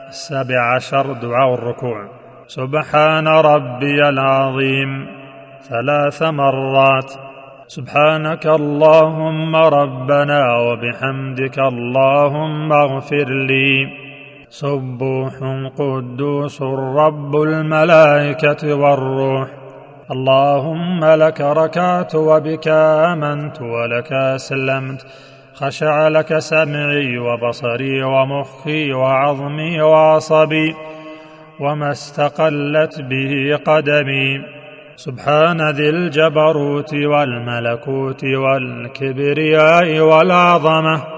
السابع عشر دعاء الركوع. سبحان ربي العظيم. ثلاث مرات. سبحانك اللهم ربنا وبحمدك اللهم اغفر لي. سبوح قدوس رب الملائكة والروح. اللهم لك ركعت وبك آمنت ولك أسلمت. خشع لك سمعي وبصري ومخي وعظمي وعصبي وما استقلت به قدمي. سبحان ذي الجبروت والملكوت والكبرياء والعظمة.